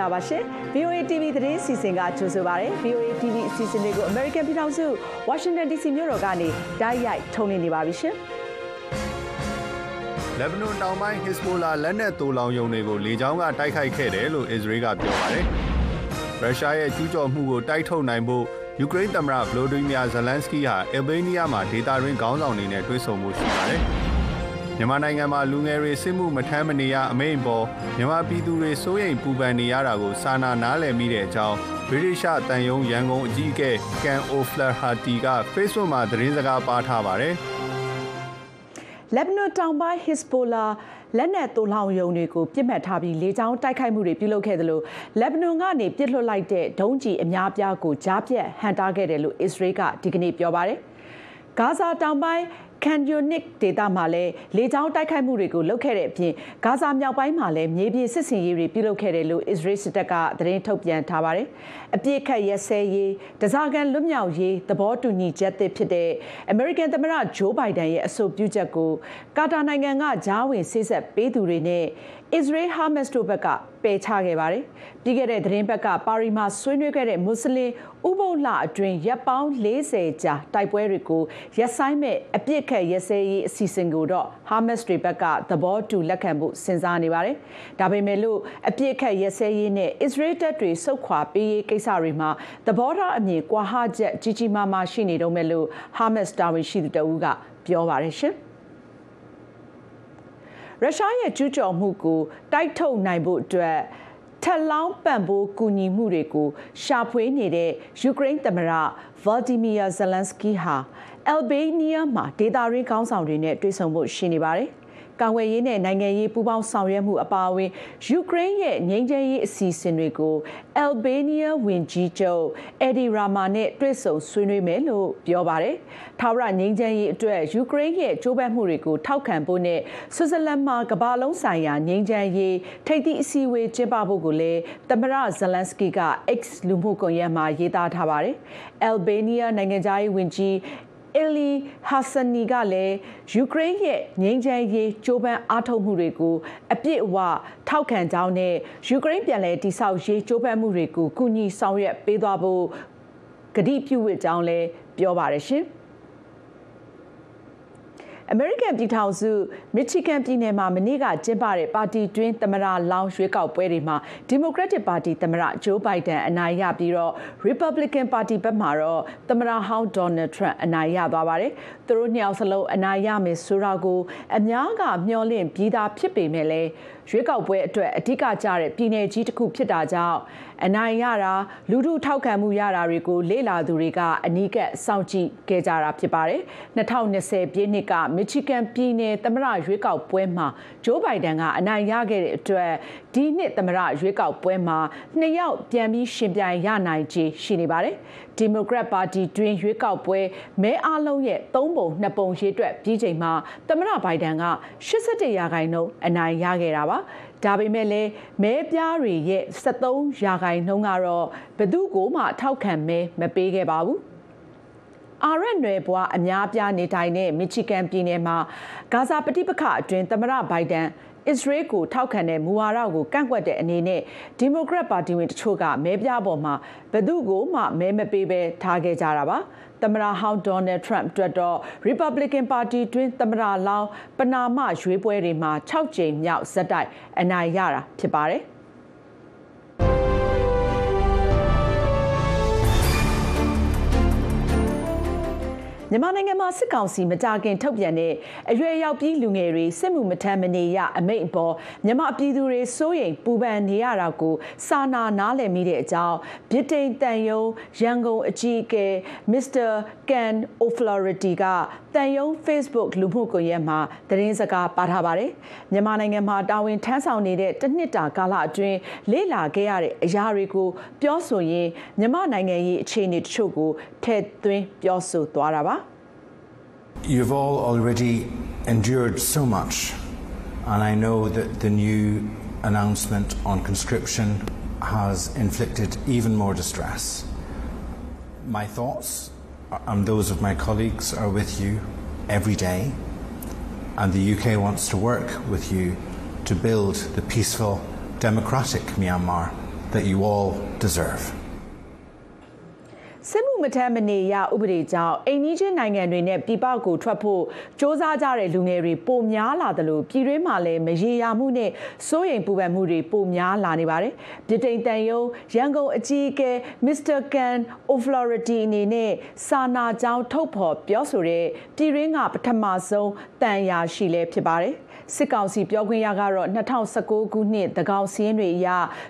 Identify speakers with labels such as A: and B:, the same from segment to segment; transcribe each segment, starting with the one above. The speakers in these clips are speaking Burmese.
A: ္ဂလာပါရှင် VOA TV သတင်းစီစဉ်ကကြိုဆိုပါရစေ VOA TV အစီအစဉ်တွေကို American ပြည်ထောင်စု Washington DC မြို့တော်ကနေတိုက်ရိုက်ထုတ်လွှင့်နေပါပြီရှင်
B: လက်ဘနွန်တောင်ပိုင်း Hezbollah လက်နက်တူလောင်ယုံတွေကိုလေကြောင်းကတိုက်ခိုက်ခဲ့တယ်လို့အစ္စရေးကပြောပါတယ်ရုရှားရဲ့ကျူးကျော်မှုကိုတိုက်ထုတ်နိုင်ဖို့ယူကရိန်းသမ္မတဗလိုဒီမီယာဇလန်စကီဟာအယ်ဘေးနီးယားမှာဒေတာရင်းခေါင်းဆောင်တွေနဲ့တွေ့ဆုံမှုရှိပါတယ် မြန်မာနိုင်ငံမှာလူငယ်တွေစစ်မှုမထမ်းမနေရအမိန့်ပေါ်မြန်မာပြည်သူတွေစိုးရိမ်ပူပန်နေရတာကိုစာနာနားလည်မိတဲ့အကြောင်းဗြိတိရှတန်ယုံရန်ကုန်အကြီးအကဲကန်အိုဖလာဟာတီက Facebook မှာသတင်းစကားပါထားပါတယ်။
A: လက်ဘနွန်တောင်ပိုင်း Hezbollah လက်နက်သိုလှောင်ယုံတွေကိုပြစ်မှတ်ထားပြီးလေကြောင်းတိုက်ခိုက်မှုတွေပြုလုပ်ခဲ့တယ်လို့လက်ဘနွန်ကနေပြစ်လွှတ်လိုက်တဲ့ဒုံးကျည်အများပြားကိုကြားပြတ်ဟန်တာခဲ့တယ်လို့အစ္စရေးကဒီကနေ့ပြောပါတယ်။ဂါဇာတောင်ပိုင်း ကန်ယိုနစ်ဒေသမှာလည်းလေကြောင်းတိုက်ခိုက်မှုတွေကိုလုပ်ခဲ့တဲ့အပြင်ဂါဇာမြောက်ပိုင်းမှာလည်းမြေပြင်စစ်ဆင်ရေးတွေပြုလုပ်ခဲ့တယ်လို့အစ္စရေးစစ်တပ်ကသတင်းထုတ်ပြန်ထားပါတယ်။အပြစ်ခတ်ရက်စဲရေးတစားကန်လွတ်မြောက်ရေးသဘောတူညီချက်သစ်ဖြစ်တဲ့အမေရိကန်သမ္မတဂျိုးဘိုင်ဒန်ရဲ့အဆိုပြုချက်ကိုကာတာနိုင်ငံကဂျားဝင်ဆေးဆက်ပေးသူတွေနဲ့ အစ္စရေးဟာမတ်စ်တို့ဘက်ကပယ်ချခဲ့ပါတယ်။ပြီးခဲ့တဲ့သတင်းဘက်ကပါရီမှာဆွေးနွေးခဲ့တဲ့မွတ်စလင်ဥပုပ်လအတွင်းရပ်ပေါင်း40ကြာတိုက်ပွဲတွေကိုရက်ဆိုင်မဲ့အပြစ်ခတ်ရက်စဲရေးအစီအစဉ်ကိုတော့ဟာမတ်စ်တွေဘက်ကသဘောတူလက်ခံဖို့စဉ်းစားနေပါတယ်။ဒါပေမဲ့လို့အပြစ်ခတ်ရက်စဲရေးနဲ့အစ္စရေးတပ်တွေဆုတ်ခွာပေးရေးကိစ္စတွေမှာသဘောထားအမြင်ကွာဟချက်ကြီးကြီးမားမားရှိနေတော့မဲ့လို့ဟာမတ်စ်တာဝန်ရှိသူတဦးကပြောပါတယ်ရှင်။ ရုရှားရဲ့ကျူးကျော်မှုကိုတိုက်ထုတ်နိုင်ဖို့အတွက်ထက်လောင်းပံ့ပိုးကူညီမှုတွေကိုရှာဖွေနေတဲ့ယူကရိန်းသမ္မတဗလာဒီမီယာဇလန်စကီဟာအယ်ဘေးနီးယားမှာဒေတာရင်းခေါင်းဆောင်တွေနဲ့တွေ့ဆုံဖို့ရှိနေပါတယ် ကာဝယ်ရေးနဲ့နိုင်ငံရေးပူးပေါင်းဆောင်ရွက်မှုအပါအဝင်ယူကရိန်းရဲ့ငြိမ်းချမ်းရေးအစီအစဉ်တွေကိုအယ်ဘေးနီးယားဝန်ကြီးချုပ်အက်ဒီရာမာနဲ့တွေ့ဆုံဆွေးနွေးမယ်လို့ပြောပါတယ်။ထာဝရငြိမ်းချမ်းရေးအတွက်ယူကရိန်းရဲ့ကြိုးပမ်းမှုတွေကိုထောက်ခံဖို့နဲ့ဆွစ်ဇာလန်မှာကမ္ဘာလုံးဆိုင်ရာငြိမ်းချမ်းရေးထိပ်သီးအစည်းအဝေးကျင်းပဖို့ကိုလည်းသမ္မတဇလန်စကီက X လူမှုကွန်ရက်မှာရေးသားထားပါတယ်။အယ်ဘေးနီးယားနိုင်ငံသားရေးဝန်ကြီး အလီဟာဆန်နီကလည်းယူကရိန်းရဲ့ငြိမ်းချမ်းရေးကြိုးပမ်းအားထုတ်မှုတွေကိုအပြည့်အဝထောက်ခံကြောင်းနဲ့ယူကရိန်းပြည်လဲတိဆောက်ရေးကြိုးပမ်းမှုတွေကိုကူညီဆောင်ရွက်ပေးသွားဖို့ကတိပြုဝစ်ကြောင်းလည်းပြောပါတယ်ရှင်။ အမေရိကန်ပြည်ထောင်စုမစ်ချီဂန်ပြည်နယ်မှာမနေ့ကကျင်းပတဲ့ပါတီတွင်းသမ္မတလောင်းရွေးကောက်ပွဲတွေမှာဒီမိုကရက်တစ်ပါတီသမ္မတဂျိုးဘိုင်ဒန်အနိုင်ရပြီးတော့ Republican ပါတီဘက်မှာတော့သမ္မတဟောင်းဒေါ်နယ်ထရန့်အနိုင်ရသွားပါတယ်။သူတို့နှစ်ယောက်စလုံးအနိုင်ရမယ်ဆိုတာကိုအများကမျှော်လင့်ပြီးသားဖြစ်ပေမဲ့လည်း ရွေးကောက်ပွဲအတွက်အဓိကကျတဲ့ပြည်내ကြီးတစ်ခုဖြစ်တာကြောင့်အနိုင်ရတာလူထုထောက်ခံမှုရတာတွေကိုလေ့လာသူတွေကအနီးကပ်စောင့်ကြည့်ခဲ့ကြတာဖြစ်ပါတယ်။2020ပြည့်နှစ်ကမစ်ချီဂန်ပြည်နယ်သမ္မတရွေးကောက်ပွဲမှာဂျိုးဘိုင်ဒန်ကအနိုင်ရခဲ့တဲ့အတွက်ဒီနှစ်သမ္မတရွေးကောက်ပွဲမှာနှစ်ယောက်ပြန်ပြီးရှင်ပြိုင်ရနိုင်ခြေရှိနေပါတယ်။ ဒီမိုကရက်ပါတီတွင်ရွေးကောက်ပွဲမဲအားလုံးရဲ့၃ပုံ၂ပုံရေးအတွက်ပြီးချိန်မှာသမ္မတဘိုင်ဒန်က81ရာခိုင်နှုန်းအနိုင်ရခဲ့တာပါ။ဒါပေမဲ့လည်းမဲပြားတွေရဲ့73ရာခိုင်နှုန်းကတော့ဘသူကိုမှထောက်ခံမဲမပေးခဲ့ပါဘူး။အာရက်နယ်ဘွားအများပြားနေထိုင်တဲ့မစ်ချီဂန်ပြည်နယ်မှာဂါဇာပဋိပက္ခအတွင်းသမ္မတဘိုင်ဒန် အစ္စရေးကိုထောက်ခံတဲ့မူဝါဒကိုကန့်ကွက်တဲ့အနေနဲ့ဒီမိုကရက်ပါတီဝင်တချို့ကမဲပြပေါ်မှာဘယ်သူ့ကိုမှမဲမပေးဘဲထားခဲ့ကြတာပါသမ္မတဟောင်းဒေါ်နယ်ထရန့်အတွက်တော့ Republican Party တွင်သမ္မတလောင်းပနာမရွေးပွဲတွေမှာ6ကြိမ်မြောက်ဇက်တိုက်အနိုင်ရတာဖြစ်ပါတယ်။ မြန်မာနိုင်ငံမှာစစ်ကောင်စီမကြခင်ထုတ်ပြန်တဲ့အရွယ်ရောက်ပြီးလူငယ်တွေစစ်မှုမထမ်းမနေရအမိန့်အပေါ်မြန်မာပြည်သူတွေစိုးရိမ်ပူပန်နေရတာကိုစာနာနားလည်မိတဲ့အကြောင်းဗြိတိန်တန်ယုံရန်ကုန်အကြီးအကဲမစ္စတာကန်အိုဖလော်ရီတီကတန်ယုံ Facebook လူမှုကွန်ရက်မှာသတင်းစကားပါထားပါတယ်မြန်မာနိုင်ငံမှာတာဝန်ထမ်းဆောင်နေတဲ့တစ်နှစ်တာကာလအတွင်းလေ့လာခဲ့ရတဲ့အရာတွေကိုပြောဆိုရင်းမြန်မာနိုင်ငံရေးအခြေအနေတချို့ကိုထည့်သွင်းပြောဆိုသွားတာပါ
C: You've all already endured so much, and I know that the new announcement on conscription has inflicted even more distress. My thoughts and those of my colleagues are with you every day, and the UK wants to work with you to build the peaceful, democratic Myanmar that you all deserve.
A: စစ်မှုမထမ်းမနေရဥပဒေကြောင့်အိမ်နီးချင်းနိုင်ငံတွေနဲ့ပြည်ပကိုထွက်ဖို့စ조사ကြတဲ့လူငယ်တွေပိုများလာတယ်လို့ပြည်တွင်းမှာလည်းမရေရာမှုနဲ့စိုးရိမ်ပူပန်မှုတွေပိုများလာနေပါတယ်။ပြည်တိန်တန်ယုံရန်ကုန်အကြီးအကဲ Mr. Can O'Flaherty အနေနဲ့စာနာကြောင်းထုတ်ဖော်ပြောဆိုတဲ့ပြည်တွင်းကပထမဆုံးတန်ရာရှိလဲဖြစ်ပါတယ်။ စစ်ကောင်စီပြောခွင့်ရကတော့2019ခုနှစ်တကောင်စီးရင်တွေအရ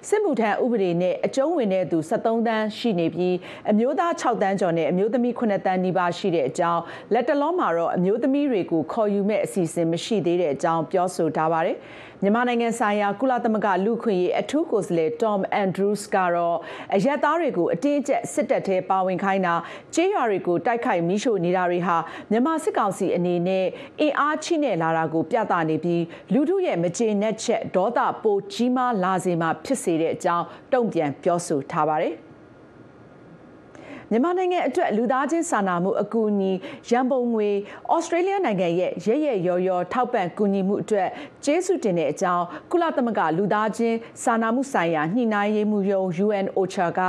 A: စစ်မှုထမ်းဥပဒေနဲ့အကျုံးဝင်တဲ့သူ73တန်းရှိနေပြီးအမျိုးသား6တန်းကျော်နဲ့အမျိုးသမီး9တန်းနီးပါးရှိတဲ့အကြောင်းလက်တလုံးမှာတော့အမျိုးသမီးတွေကိုခေါ်ယူမဲ့အစီအစဉ်မရှိသေးတဲ့အကြောင်းပြောဆိုထားပါတယ်။ မြန်မာနိုင်ငံဆိုင်ရာကုလသမဂ္ဂလူခွင့်ရေးအထူးကိုယ်စားလှယ် Tom Andrews ကတော့အရက်သားတွေကိုအတင်းအကျပ်စစ်တပ်ထဲပါဝင်ခိုင်းတာကြေးရွာတွေကိုတိုက်ခိုက်မိရှို့နေတာတွေဟာမြန်မာစစ်ကောင်စီအနေနဲ့အင်အားချိနဲ့လာတာကိုပြသနေပြီးလူထုရဲ့မကျေနပ်ချက်ဒေါသပိုကြီးမားလာစေမှာဖြစ်စေတဲ့အကြောင်းတုံ့ပြန်ပြောဆိုထားပါတယ်။ မြန်မာနိုင်ငံအတွက်လူသားချင်းစာနာမှုအကူအညီရန်ပုံငွေဩစတြေးလျနိုင်ငံရဲ့ရရရော်ရော်ထောက်ပံ့ကူညီမှုအတွက်ကျေးဇူးတင်တဲ့အကြောင်းကုလသမဂ္ဂလူသားချင်းစာနာမှုဆိုင်ရာညှိနှိုင်းရေးမှူးရုံး UN OCHA က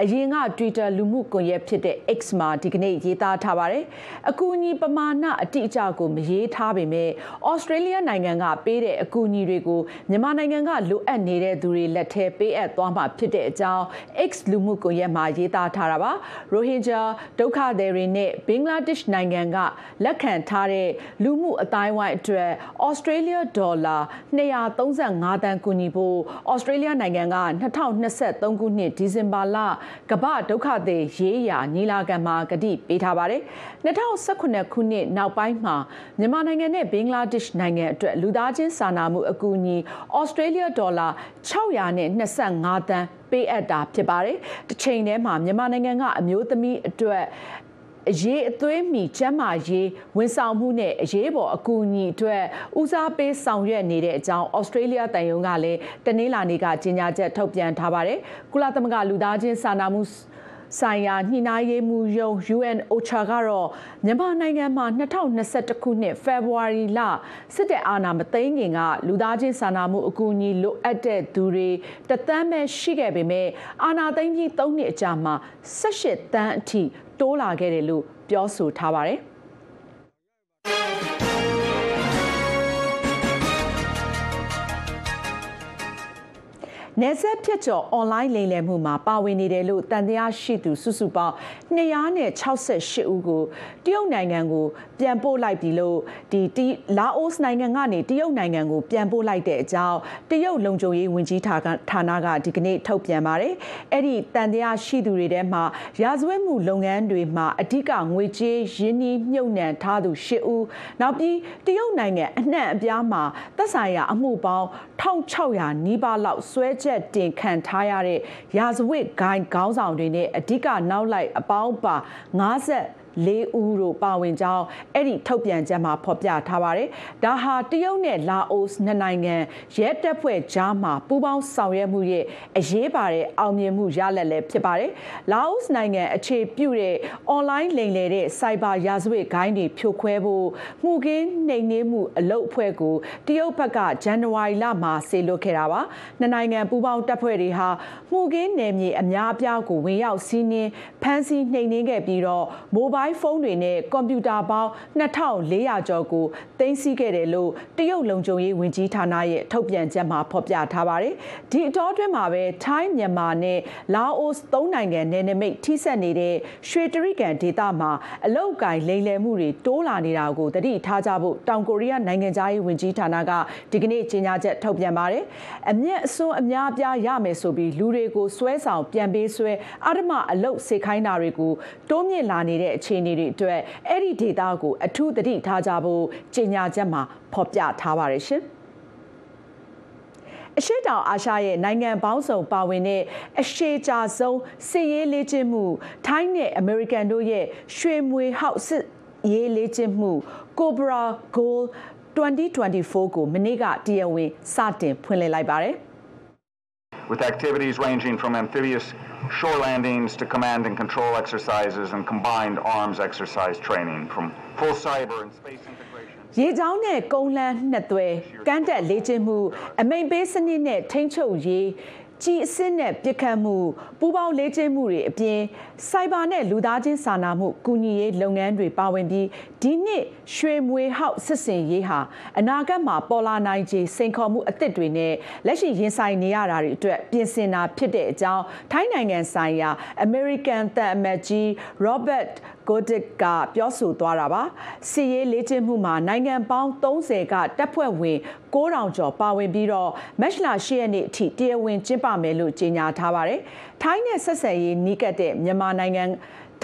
A: အရင်က Twitter လူမှုကွန်ရက်ဖြစ်တဲ့ X မှာဒီကနေ့ရေးသားထားပါတယ်။အကူအညီပမာဏအတိအကျကိုမရေးထားပေမဲ့ဩစတြေးလျနိုင်ငံကပေးတဲ့အကူအညီတွေကိုမြန်မာနိုင်ငံကလိုအပ်နေတဲ့သူတွေလက်ထဲပေးအပ်သွားမှာဖြစ်တဲ့အကြောင်း X လူမှုကွန်ရက်မှာရေးသားထားတာပါ။ရိုဟင်ဂျာဒုက္ခသည်တွေနဲ့ဘင်္ဂလားဒေ့ရှ်နိုင်ငံကလက်ခံထားတဲ့လူမှုအတိုင်းဝိုင်းအတွက်ဩစတြေးလျဒေါ်လာ235တန်ကူညီဖို့ဩစတြေးလျနိုင်ငံက2023ခုနှစ်ဒီဇင်ဘာလကမ္ဘာဒုက္ခသည်ရေးရာညီလာခံမှာကတိပေးထားပါတယ် 2018ခုနှစ်နောက်ပိုင်းမှာမြန်မာနိုင်ငံနဲ့ဘင်္ဂလားဒေ့ရှ်နိုင်ငံအတွက်လူသားချင်းစာနာမှုအကူအညီဩစတြေးလျဒေါ်လာ625တန်ပေးအပ်တာဖြစ်ပါတယ်။တစ်ချိန်တည်းမှာမြန်မာနိုင်ငံကအမျိုးသမီးအတွက်အရေးအသွေးမီကျန်းမာရေးဝန်ဆောင်မှုနဲ့အရေးပေါ်အကူအညီအတွက်ဦးစားပေးဆောင်ရွက်နေတဲ့အကြောင်းဩစတြေးလျတန်ယုံကလည်းတနင်္လာနေ့ကကြေညာချက်ထုတ်ပြန်ထားပါတယ်။ကုလသမဂ္ဂလူသားချင်းစာနာမှု ဆိုင်ရာညှိနှိုင်းရေးမှူးရုံး UN OCHA ကတော့မြန်မာနိုင်ငံမှာ2021ခုနှစ်ဖေဖော်ဝါရီလစစ်တပ်အာဏာမသိမ်းခင်ကလူသားချင်းစာနာမှုအကူအညီလိုအပ်တဲ့သူတွေတသန်းပဲရှိခဲ့ပေမဲ့အာဏာသိမ်းပြီး3နှစ်အကြာမှာ18တန်းအထိတိုးလာခဲ့တယ်လို့ပြောဆိုထားပါတယ်။ နေဆက်ဖြတ်ကျော်အွန်လိုင်းလိမ်လည်မှုမှာပါဝင်နေတယ်လို့တန်တရားရှိသူစုစုပေါင်း268ဦးကိုတရုတ်နိုင်ငံကိုပြန်ပို့လိုက်ပြီလို့ဒီလာအိုစ်နိုင်ငံကနေတရုတ်နိုင်ငံကိုပြန်ပို့လိုက်တဲ့အကြောင်းတရုတ်လုံခြုံရေးဝန်ကြီးဌာနကဒီကနေ့ထုတ်ပြန်ပါတယ်။အဲ့ဒီတန်တရားရှိသူတွေထဲမှာရာဇဝတ်မှုလုပ်ငန်းတွေမှာအဓိကငွေကြေးရင်းနှီးမြှုပ်နှံထားသူ၈ဦးနောက်ပြီးတရုတ်နိုင်ငံအနှံ့အပြားမှာသက်ဆိုင်ရာအမှုပေါင်း1600နီးပါးလောက်ဆွဲချက်တင်ခံထားရတဲ့ရာဇဝတ်ဂိုင်းခေါင်းဆောင်တွေနဲ့အဓိကနောက်လိုက်အပေါင်းပါ50 ၄ဦးတို့ပါဝင်ကြောင်းအဲ့ဒီထုတ်ပြန်ချက်မှာဖော်ပြထားပါတယ်။ဒါဟာတရုတ်နဲ့လာအိုနှစ်နိုင်ငံရဲတပ်ဖွဲ့ကြားမှာပူးပေါင်းဆောင်ရွက်မှုရဲ့အရေးပါတဲ့အောင်မြင်မှုရလဒ်လည်းဖြစ်ပါတယ်။လာအိုနိုင်ငံအခြေပြုတဲ့အွန်လိုင်းလိမ်လည်တဲ့စိုက်ဘာရာဇဝတ်ဂိုင်းတွေဖြိုခွဲဖို့မှုကင်းနှိမ်နင်းမှုအလုပ်အဖွဲ့ကိုတရုတ်ဘက်ကဇန်နဝါရီလမှာဆေလွတ်ခဲ့တာပါ။နှစ်နိုင်ငံပူးပေါင်းတပ်ဖွဲ့တွေဟာမှုကင်းနယ်မြေအများအပြားကိုဝင်ရောက်စီးနင်းဖမ်းဆီးနှိမ်နင်းခဲ့ပြီးတော့မိုဘိုင်း iPhone တွေနဲ့ကွန်ပျူတာပေါင်း2400ကျော်ကိုသိမ်းဆည်းခဲ့တယ်လို့တရုတ်လုံခြုံရေးဝန်ကြီးဌာနရဲ့ထုတ်ပြန်ချက်မှာဖော်ပြထားပါတယ်။ဒီအတောအတွင်းမှာပဲထိုင်းမြန်မာနဲ့လာအိုသုံးနိုင်ငံနယ်နိမိတ်ထိစပ်နေတဲ့ရွှေတရိကန်ဒေသမှာအလုတ်ကင်လိမ်လည်မှုတွေတိုးလာနေတာကိုတတိထားကြဖို့တောင်ကိုရီးယားနိုင်ငံသားရေးဝန်ကြီးဌာနကဒီကနေ့ကြေညာချက်ထုတ်ပြန်ပါတယ်။အမျက်အစွန်းအများပြားရမယ်ဆိုပြီးလူတွေကိုဆွဲဆောင်ပြန်ပေးဆွဲအဓမ္မအလုတ်စေခိုင်းတာတွေကိုတိုးမြင့်လာနေတဲ့အခြေအနေတွေအတွက်အဲ့ဒီဒေတာကိုအထူးသတိထားကြဖို့ကြေညာချက်မှာဖော်ပြထားပါတယ်ရှင်အရှိတောင်အာရှရဲ့နိုင်ငံပေါင်းစုံပါဝင်တဲ့အရှိကြဆုံးစစ်ရေးလေ့ကျင့်မှုထိုင်းနဲ့အမေရိကန်တို့ရဲ့ရွှေမွေဟောက်စစ်ရေးလေ့ကျင့်မှု Cobra Gold 2024ကိုမနေ့ကတရားဝင်စတင်ဖွင့်လှစ်လိုက်ပါတယ်
D: with activities ranging from amphibious shore landings to command and control exercises and combined arms exercise training from full cyber and space integration
A: ရေချောင်းနဲ့ကုန်းလန်းနှစ်သွဲကမ်းတက်လေ့ကျင့်မှုအမိန်ပေးစနစ်နဲ့ထိန်းချုပ်ရေး ကြီးအစစ်နဲ့ပြစ်ခတ်မှုပူးပေါင်းလေ့ကျင့်မှုတွေအပြင်စိုက်ဘာနဲ့လူသားချင်းစာနာမှုကူညီရေးလုပ်ငန်းတွေပါဝင်ပြီးဒီနှစ်ရွှေမွေဟောက်စစ်စင်ရေးဟာအနာဂတ်မှာပေါ်လာနိုင်ခြေစိန်ခေါ်မှုအသစ်တွေနဲ့လက်ရှိရင်ဆိုင်နေရတာတွေအတွက်ပြင်ဆင်တာဖြစ်တဲ့အကြောင်းထိုင်းနိုင်ငံဆိုင်ရာ American သံအမတ်ကြီး Robert Godik ကပြောဆိုသွားတာပါစီရေးလေ့ကျင့်မှုမှာနိုင်ငံပေါင်း30ကတပ်ဖွဲ့ဝင်9000ကျော်ပါဝင်ပြီးတော့မက်လာ10ရက်နေ့အထိတရားဝင်ကျင်းပမယ်လို့ကြေညာထားပါတယ်ထိုင်းနဲ့ဆက်ဆံရေးနီးကပ်တဲ့မြန်မာနိုင်ငံ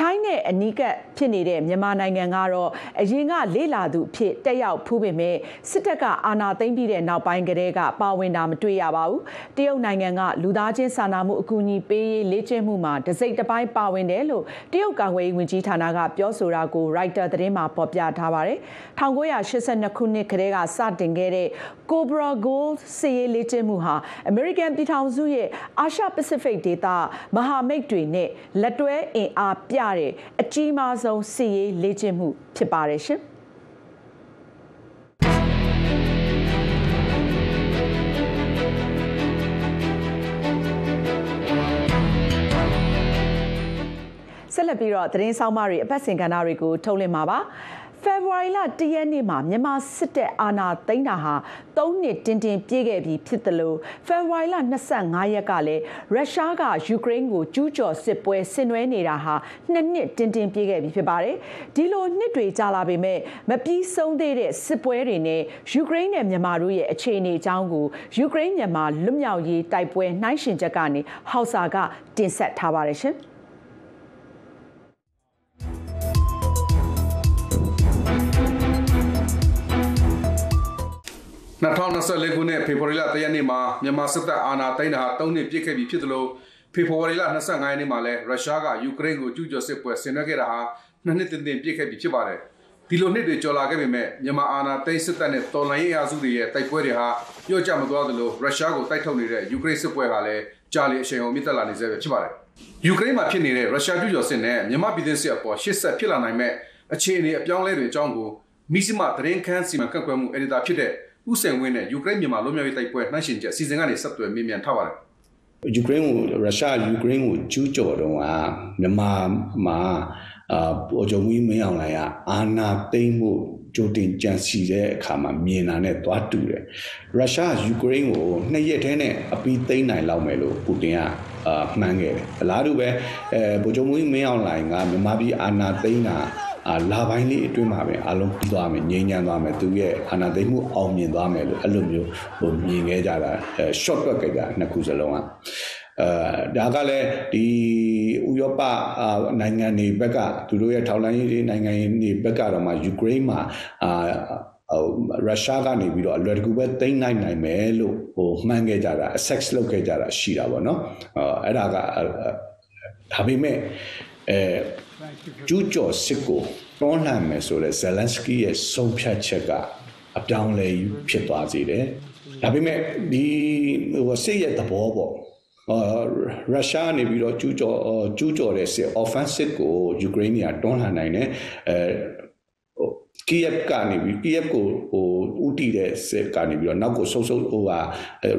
A: ထိုင်းနဲ့အနီးကပ်ဖြစ်နေတဲ့မြန်မာနိုင်ငံကတော့အရင်ကလေလာသူဖြစ်တက်ရောက်ဖူးပေမဲ့စစ်တပ်ကအာဏာသိမ်းပြီးတဲ့နောက်ပိုင်းကတည်းကပါဝင်တာမတွေ့ရပါဘူး။တရုတ်နိုင်ငံကလူသားချင်းစာနာမှုအကူအညီပေးရေးလေ့ကျင့်မှုမှာတစိမ့်တစ်ပိုင်းပါဝင်တယ်လို့တရုတ်ကာကွယ်ရေးဝန်ကြီးဌာနကပြောဆိုတာကို Writer သတင်းမှာဖော်ပြထားပါတယ်။1982ခုနှစ်ကတည်းကစတင်ခဲ့တဲ့ Cobra Gold စစ်ရေးလေ့ကျင့်မှုဟာ American ပြည်ထောင်စုရဲ့အာရှ Pacific ဒေသမဟာမိတ်တွေနဲ့လက်တွဲအင်အားပြတဲ့အကြီးမားဆုံးစစ်ရေးလေ့ကျင့်မှုဖြစ်ပါတယ်ရှင်ဆက်လက်ပြီးတော့သတင်းဆောင်မတွေအပတ်စဉ်ကဏ္ဍတွေကိုထုတ်လွှင့်မှာပါ ဖေဖော်ဝါရီလ၁ရက်နေ့မှာမြန်မာစစ်တပ်အာဏာသိမ်းတာဟာ၃နှစ်တင်းတင်းပြည့်ခဲ့ပြီဖြစ်တယ်လို့ဖေဖော်ဝါရီလ25ရက်ကလည်းရုရှားကယူကရိန်းကိုကျူးကျော်စစ်ပွဲဆင်နွှဲနေတာဟာနှစ်နှစ်တင်းတင်းပြည့်ခဲ့ပြီဖြစ်ပါတယ်။ဒီလိုနှစ်တွေကြာလာပေမဲ့မပြီးဆုံးသေးတဲ့စစ်ပွဲတွေနဲ့ယူကရိန်းနဲ့မြန်မာတို့ရဲ့အခြေအနေအကြောင်းကိုယူကရိန်းမြန်မာလွတ်မြောက်ရေးတိုက်ပွဲနှိုင်းယှဉ်ချက်ကနေဟောက်စာကတင်ဆက်ထားပါတယ်ရှင်။
E: 2024ခုနှစ်ဖေဖော်ဝါရီလ3ရက်နေ့မှာမြန်မာစစ်တပ်အာဏာသိမ်းတာဟာ3နှစ်ပြည့်ခဲ့ပြီဖြစ်သလိုဖေဖော်ဝါရီလ25ရက်နေ့မှာလည်းရုရှားကယူကရိန်းကိုကျူးကျော်စစ်ပွဲဆင်နွှဲခဲ့တာဟာနှစ်နှစ်တင်တင်ပြည့်ခဲ့ပြီဖြစ်ပါတယ်။ဒီလိုနှစ်တွေကျော်လာခဲ့ပေမဲ့မြန်မာအာဏာသိမ်းစစ်တပ်နဲ့တော်လှန်ရေးအရာစုတွေရဲ့တိုက်ပွဲတွေဟာပြော့ကျမသွားသလိုရုရှားကိုတိုက်ထုတ်နေတဲ့ယူကရိန်းစစ်ပွဲဟာလည်းကြာလီအရှိန်အဟုန်မြင့်တက်လာနေဆဲပဲဖြစ်ပါတယ်။ယူကရိန်းမှာဖြစ်နေတဲ့ရုရှားကျူးကျော်စစ်နဲ့မြန်မာပြည်သူစစ်အပေါ်ရှစ်ဆက်ဖြစ်လာနိုင်မဲ့အခြေအနေအပြောင်းလဲတွေအကြောင်းကိုမိစမသတင်းခန်းစီမံကန့်ကွက်မှုအက်ဒီတာဖြစ်တဲ့ ဥဆိုင်ဝင်းနဲ့ယူကရိန်းမြန်မာလူမျိုးရေးတိုက်ပွဲနှိုင်းယှဉ်ချက်စီစဉ်ကနေဆက်သွယ်မြင်မြန်ထားပါတယ်
F: ယူကရိန်းကိုရုရှားယူကရိန်းကိုကျူးကျော်တော့ကမြန်မာမှာအာပေါ်ကြုံကြီးမင်းအောင်လိုင်ကအာနာသိမ့်မှုကြိုတင်ကြံစီတဲ့အခါမှာမြင်တာနဲ့သွားတူတယ်ရုရှားယူကရိန်းကိုနှစ်ရက်တည်းနဲ့အပြီးသိမ်းနိုင်လောက်မယ်လို့ပူတင်ကအာမှန်းခဲ့တယ်အလားတူပဲအဲပေါ်ကြုံကြီးမင်းအောင်လိုင်ကမြန်မာပြည်အာနာသိမ့်တာ အာလာပိုင်းလေးအတွင်းမှာပဲအလုံးပြီးသွားမယ်ငြိမ်းချမ်းသွားမယ်သူရဲ့အာဏာသိမ်းမှုအောင်မြင်သွားမယ်လို့အဲ့လိုမျိုးဟိုမြင်ခဲ့ကြတာအဲ short တွက်ခဲ့ကြနှစ်ခုစလုံးကအဲဒါကလည်းဒီဥရောပနိုင်ငံတွေဘက်ကသူတို့ရဲ့ထောက်လှမ်းရေးနိုင်ငံတွေဘက်ကတော့မှယူကရိန်းမှာအာရုရှားကနေပြီးတော့အလွယ်တကူပဲသိမ်းနိုင်နိုင်မယ်လို့ဟိုမှန်းခဲ့ကြတာ access လုပ်ခဲ့ကြတာရှိတာပေါ့နော်အဲအဲ့ဒါကဒါပေမဲ့အဲ ကျူးကျော်စစ်ကိုတွန်းလှန်မယ်ဆိုတဲ့ဇယ်လန်စကီရဲ့ဆုံးဖြတ်ချက်ကအပြောင်းလဲဖြစ်သွားစေတယ်။ဒါပေမဲ့ဒီဟိုစစ်ရဲ့သဘောပေါ့အာရုရှားနေပြီးတော့ကျူးကျော်ကျူးကျော်တဲ့စစ် offensive ကိုယူကရိန်းကတွန်းလှန်နိုင်တယ်အဲ ကီယက်ကနေပြီးကီယက်ကိုဟိုဥတီတဲ့စစ်ကနေပြီးတော့နောက်ကိုဆုပ်ဆုပ်ဟိုဟာ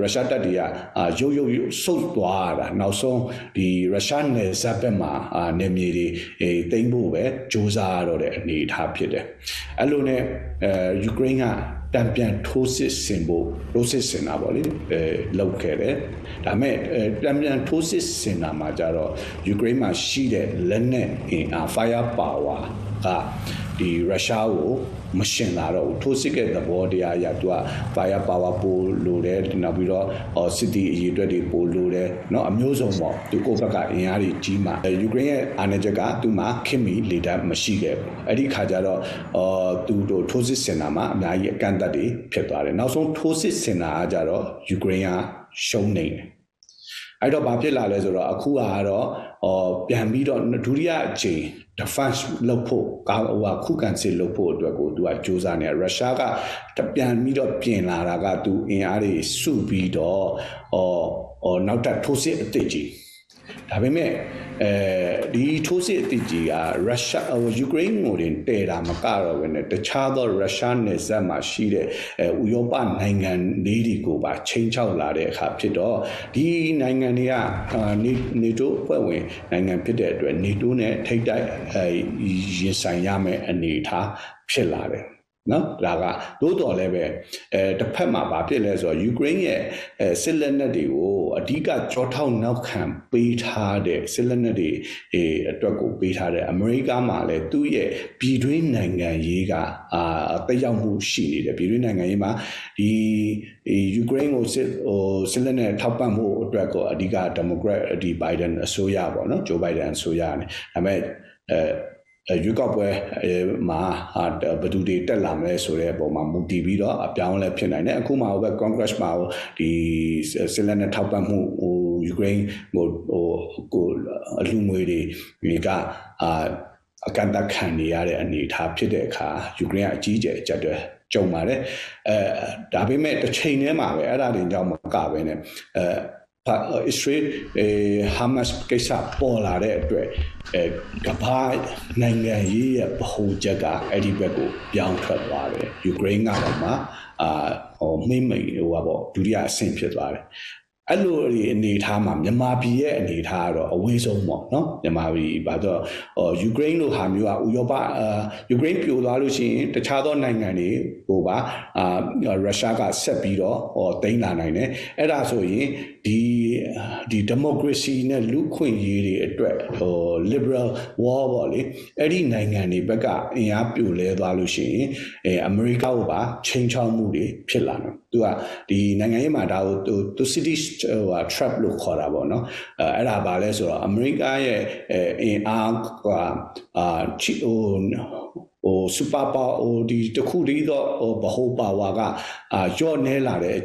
F: ရုရှားတပ်တွေကအာရုပ်ရုပ်ဆုပ်သွားတာနောက်ဆုံးဒီရုရှားနယ်စပ်ဘက်မှာအာနေမြေတွေအဲတိမ့်ဖို့ပဲစ조사ရတော့တဲ့အနေအထားဖြစ်တယ်အဲ့လိုနဲ့အဲယူကရိန်းကတံပြန်ထိုးစစ်ဆင်ဖို့ process ဆင်တာပေါ့လေအဲလောက်ခဲ့တယ်ဒါမဲ့တံပြန်ထိုးစစ်ဆင်တာမှာကြတော့ယူကရိန်းမှာရှိတဲ့လက်နက်အင်အား fire power က ဒီရုရှားကိုမရှင်လာတော့ဘူးထိုးစစ်ကသဘောတရားအရသူက fire power ပိုလိုတယ်နောက်ပြီးတော့ city အရေးအတွက်တွေပိုလိုတယ်เนาะအမျိုးစုံပေါ့သူကိုယ့်ဘက်ကအင်အားတွေကြီးမှာယူကရိန်းရဲ့အာဏာချက်ကသူ့မှာခင်မီလေတပ်မရှိခဲ့ဘူးအဲ့ဒီခါကျတော့အော်သူတို့ထိုးစစ်ဆင်တာမှာအများကြီးအကန့်အသတ်တွေဖြစ်သွားတယ်နောက်ဆုံးထိုးစစ်ဆင်တာကကြတော့ယူကရိန်းကရှုံးနေတယ်အဲ့တော့ဘာဖြစ်လာလဲဆိုတော့အခုကတော့အော်ပြန်ပြီးတော့ဒုတိယအချိန် defense လုပ်ဖို့ကာဟိုခုခံစစ်လုပ်ဖို့အတွက်ကိုသူကစူးစမ်းနေရုရှားကပြန်ပြီးတော့ပြင်လာတာကသူအင်အားတွေစုပြီးတော့အော်အော်နောက်ထပ်ထိုးစစ်အသစ်ကြီး ဒါပေမဲ့အဲဒီထိုးစစ်အသစ်ကြီးကရုရှားယူကရိန်းကိုတင်တည်တာမကတော့ဘဲနဲ့တခြားသောရုရှားနယ်စပ်မှာရှိတဲ့ဥရောပနိုင်ငံလေးတွေကိုပါချိန်ချောက်လာတဲ့အခါဖြစ်တော့ဒီနိုင်ငံတွေကနေတိုးအဖွဲ့ဝင်နိုင်ငံဖြစ်တဲ့အတွက်နေတိုးနဲ့ထိတ်တိုက်ရင်ဆိုင်ရမယ့်အနေအထားဖြစ်လာတယ် နော်ဒါကသို့တော်လည်းပဲအဲတစ်ဖက်မှာဗာဖြစ်လဲဆိုတော့ယူကရိန်းရဲ့အဲစစ်လက်နက်တွေကိုအဓိကကြောထောက်နောက်ခံပေးထားတဲ့စစ်လက်နက်တွေအဲအတွက်ကိုပေးထားတဲ့အမေရိကမှာလည်းသူ့ရဲ့ပြည်တွင်းနိုင်ငံရေးကအာတက်ရောက်မှုရှိနေတယ်ပြည်တွင်းနိုင်ငံရေးမှာဒီယူကရိန်းကိုစစ်ဟိုစစ်လက်နက်ထောက်ပံ့မှုအတွက်ကိုအဓိကဒီမိုကရက်ဒီဘိုင်ဒန်အစိုးရပေါ့နော်ဂျိုဘိုင်ဒန်အစိုးရနဲ့ဒါပေမဲ့အဲ ရွေးကောက်ပွဲမှာဘယ်သူတွေတက်လာမလဲဆိုတဲ့အပေါ်မှာမူတည်ပြီးတော့အပြောင်းလဲဖြစ်နိုင်တယ်အခုမှဟိုဘက် Congress မှာဒီစစ်လက်နက်ထောက်ပံ့မှုဟိုယူကရိန်းဟိုဟိုကိုအလူငွေတွေကအာအကန်တခံနေရတဲ့အနေအထားဖြစ်တဲ့အခါယူကရိန်းကအကြီးအကျယ်အကျပ်တွေကြုံပါတယ်အဲဒါပေမဲ့တစ်ချိန်တည်းမှာပဲအဲ့ဒါတွေကြောင့်မကပဲねအဲ အစ္စရေးအဲဟာမတ်ကိစ္စပေါ်လာတဲ့အတွက်အဲကမ္ဘာနိုင်ငံရေးရဲ့ဗဟိုချက်ကအဲ့ဒီဘက်ကိုပြောင်းထွက်သွားတယ်ယူကရိန်းကတော့မှအာဟိုမိမ့်မိတ်ဟိုပါပေါ့ဒုတိယအဆင့်ဖြစ်သွားတယ်အဲ့လိုအနေထားမှာမြန်မာပြည်ရဲ့အနေထားကတော့အဝေးဆုံးပေါ့နော်မြန်မာပြည်ဘာတော့ယူကရိန်းလိုဟာမျိုးကဥရောပအာယူကရိန်းပြိုသွားလို့ရှိရင်တခြားသောနိုင်ငံတွေဟိုပါအာရုရှားကဆက်ပြီးတော့ဟောတိမ့်လာနိုင်တယ်အဲ့ဒါဆိုရင် ဒီဒီ democracy နဲ့လူခွင့်ရေးတွေအတွက်ဟို liberal war ပေါ့လေအဲ့ဒီနိုင်ငံတွေဘက်ကအင်အားပြိုလဲသွားလို့ရှိရင်အဲအမေရိကကိုပါချိန်ချောက်မှုတွေဖြစ်လာတယ်သူကဒီနိုင်ငံရေးမှာဒါကိုသူသူ city ဟို trap လို့ခေါ်တာပေါ့နော်အဲအဲ့ဒါဘာလဲဆိုတော့အမေရိကရဲ့အင်အားကအာချီဟိုဟိုစူပါပါဟိုဒီတခုတည်းသောဟိုဘဟုပါဝါကအာကြော့နေလာတဲ့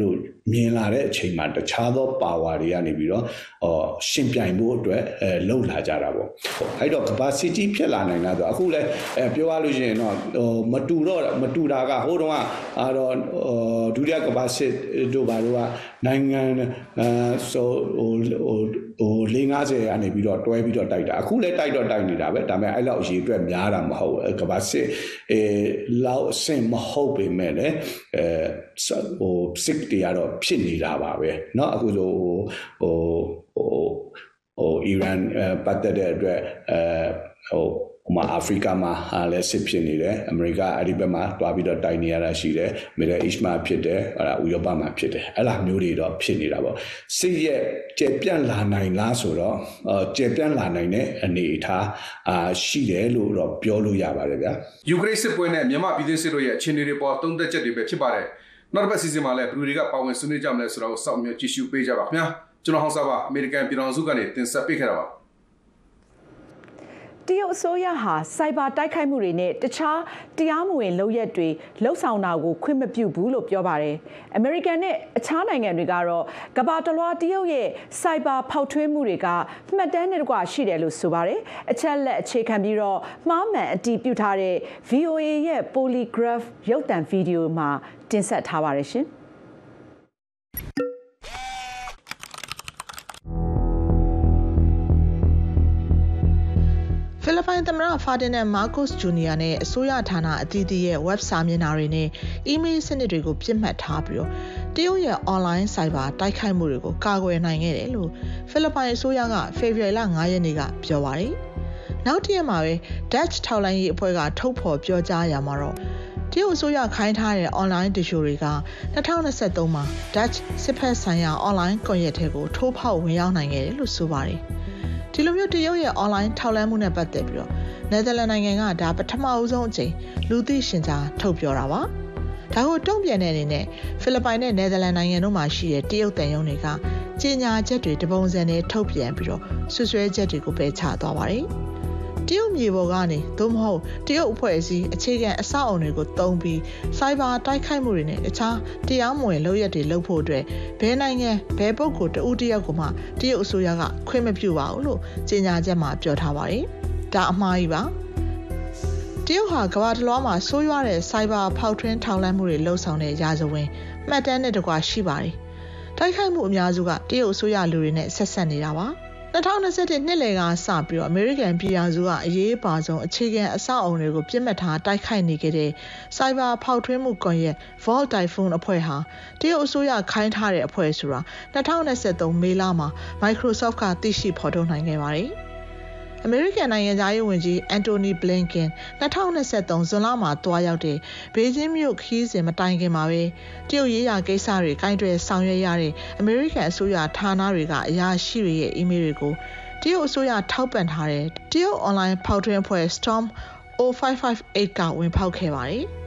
F: လို့ မြင်လာတဲ့အချိန်မှာတခြားသောပါဝါတွေကနေပြီးတော့ဟောရှင်ပြိုင်ဖို့အတွက်အဲလှုပ်လာကြတာပေါ့အဲ့တော့ capacity ဖြစ်လာနိုင်လားဆိုအခုလဲအဲပြောရလို့ရှိရင်တော့ဟိုမတူတော့မတူတာကဟိုတုန်းကအာတော့ဒုတိယ capacity တို့ဘာလို့ကနိုင်ငံအဲဆိုဟိုဟိုဟို450ကနေပြီးတော့တွဲပြီးတော့တိုက်တာအခုလည်းတိုက်တော့တိုက်နေတာပဲဒါပေမဲ့အဲ့လောက်အရေးအတွက်များတာမဟုတ်ဘူးကဘာစစ်အဲလောက်အဆင့်မဟုတ်ပေမဲ့လည်းအဲဟိုစစ်တွေကတော့ဖြစ်နေတာပါပဲเนาะအခုဆိုဟိုဟိုဟိုအီရန်ပတ်သက်တဲ့အတွက်အဲဟိုဟိုမှာအာဖရိကမှာလည်းစစ်ဖြစ်နေတယ်အမေရိကအဲ့ဒီဘက်မှာတွားပြီးတော့တိုက်နေရတာရှိတယ်မီဒယ်အစ်မှာဖြစ်တယ်ဟလာဥရောပမှာဖြစ်တယ်အဲ့လိုမျိုးတွေတော့ဖြစ်နေတာပေါ့စစ်ရဲ့ကျေပြန့်လာနိုင်လားဆိုတော့ကျေပြန့်လာနိုင်တဲ့အနေအထားအာရှိတယ်လို့တော့ပြောလို့ရပါတယ်ဗျာ
E: ယူကရိန်းစစ်ပွဲနဲ့မြန်မာပြည်သူစစ်တို့ရဲ့အခြေအနေတွေပေါ်သုံးသက်ချက်တွေပဲဖြစ်ပါတယ် နောက်တစ်ပတ်စီစဉ်မှာလည်းဘယ်သူတွေကပါဝင်ဆွေးနွေးကြမလဲဆိုတော့စောင့်မျှော်ကြည့်ရှုပေးကြပါခင်ဗျာကျွန်တော်ဟောင်းစားပါအမေရိကန်ပြည်ထောင်စုကနေတင်ဆက်ပေးခဲ့တာပါ
A: တရုတ်အစိုးရဟာစိုက်ဘာတိုက်ခိုက်မှုတွေနဲ့တခြားတရားမဝင်လုပ်ရက်တွေလှုပ်ဆောင်တာကိုခွင့်မပြုဘူးလို့ပြောပါတယ်။အမေရိကန်နဲ့အခြားနိုင်ငံတွေကတော့ကဘာတလွားတရုတ်ရဲ့စိုက်ဘာဖောက်ထွင်းမှုတွေကမှတ်တမ်းနဲ့တကွရှိတယ်လို့ဆိုပါတယ်။အချက်လက်အခြေခံပြီးတော့မှားမှန်အတည်ပြုထားတဲ့ VOA ရဲ့ Polygraph ရုပ်သံဗီဒီယိုမှာတင်ဆက်ထားပါတယ်ရှင်။
G: ဖာတင်နန်မာကုစ်ဂျူနီယာနဲ့အစိုးရဌာနအသီးသီးရဲ့ web စာမျက်နှာတွေနဲ့ email စနစ်တွေကိုပြစ်မှတ်ထားပြီးတော့တရုတ်ရဲ့ online cyber တိုက်ခိုက်မှုတွေကိုကာကွယ်နိုင်ခဲ့တယ်လို့ဖိလစ်ပိုင်အစိုးရကဖေဖော်ဝါရီလ9ရက်နေ့ကပြောပါတယ်။နောက်တစ်ရက်မှာပဲ Dutch ထောက်လိုင်းရေးအဖွဲ့ကထုတ်ဖော်ပြောကြားရမှာတော့တရုတ်အစိုးရခိုင်းထားတဲ့ online တရှိုတွေက2023မှာ Dutch စစ်ဖက်ဆိုင်ရာ online ကွန်ရက်ထဲကိုထိုးဖောက်ဝင်ရောက်နိုင်ခဲ့တယ်လို့ဆိုပါတယ်။ ဒီလိုမျိုးတရုတ်ရဲ့ online ထောက်လန်းမှုနဲ့ပတ်သက်ပြီးတော့နယ်သာလန်နိုင်ငံကဒါပထမအဦးဆုံးအချိန်လူသိရှင်ကြားထုတ်ပြောတာပါဒါကိုတုံ့ပြန်တဲ့အနေနဲ့ဖိလစ်ပိုင်နဲ့နယ်သာလန်နိုင်ငံတို့မှာရှိတဲ့တရုတ်တန်ယုံတွေကကြေညာချက်တွေတပုံစံနဲ့ထုတ်ပြန်ပြီးတော့ဆွဆွဲချက်တွေကိုပယ်ချသွားပါတယ် တရုတ်မြေပေါ်ကနေသို့မဟုတ်တရုတ်အဖွဲ့အစည်းအခြေခံအဆောက်အုံတွေကိုတုံးပြီးစိုက်ဘာတိုက်ခိုက်မှုတွေနဲ့တခြားတရားမဝင်လုပ်ရက်တွေလုပ်ဖို့အတွက်ဘယ်နိုင်ငံဘယ်ပုဂ္ဂိုလ်တဦးတယောက်ကမှတရုတ်အစိုးရကခွင့်မပြုပါဘူးလို့ကြေညာချက်မှာပြောထားပါတယ်။ဒါအမှားကြီးပါ။တရုတ်ဟာကမ္ဘာတစ်လွှားမှာဆိုးရွားတဲ့စိုက်ဘာဖောက်ထွင်းထောင်လန့်မှုတွေလှုပ်ဆောင်တဲ့ရာဇဝင်မှတ်တမ်းနဲ့တကွာရှိပါတယ်။တိုက်ခိုက်မှုအများစုကတရုတ်အစိုးရလူတွေနဲ့ဆက်ဆက်နေတာပါ။ 2021နှစ်လယ်ကစပြီးတော့အမေရိကန်ပြည်ထောင်စုကအရေးပါဆုံးအခြေခံအဆောက်အအုံတွေကိုပြစ်မှတ်ထားတိုက်ခိုက်နေခဲ့တဲ့ Cyber ဖောက်ထွင်းမှုကွန်ရက် Vault Typhoon အဖွဲ့ဟာတရုတ်အစိုးရခိုင်းထားတဲ့အဖွဲ့ဆိုတာ2023မေလမှာ Microsoft ကသိရှိဖော်ထုတ်နိုင်ခဲ့ပါတယ်။ အမေရိကန်နိုင်ငံသားရေးဝန်ကြီးအန်တိုနီဘလင်ကင်2023ဇွန်လမှာတွားရောက်တဲ့ဘေကျင်းမြို့ခီးစဉ်မတိုင်ခင်မှာပဲတရုတ်ရေးရာကိစ္စတွေကင်တွယ်ဆောင်ရွက်ရတဲ့အမေရိကန်အစိုးရဌာနတွေကအရာရှိတွေရဲ့အီးမေးလ်တွေကိုတရုတ်အစိုးရထောက်ပံ့ထားတဲ့တရုတ်အွန်လိုင်းဖောက်ထွင်းအဖွဲ့ Storm 0558ကဝင်ဖောက်ခဲ့ပါတယ်။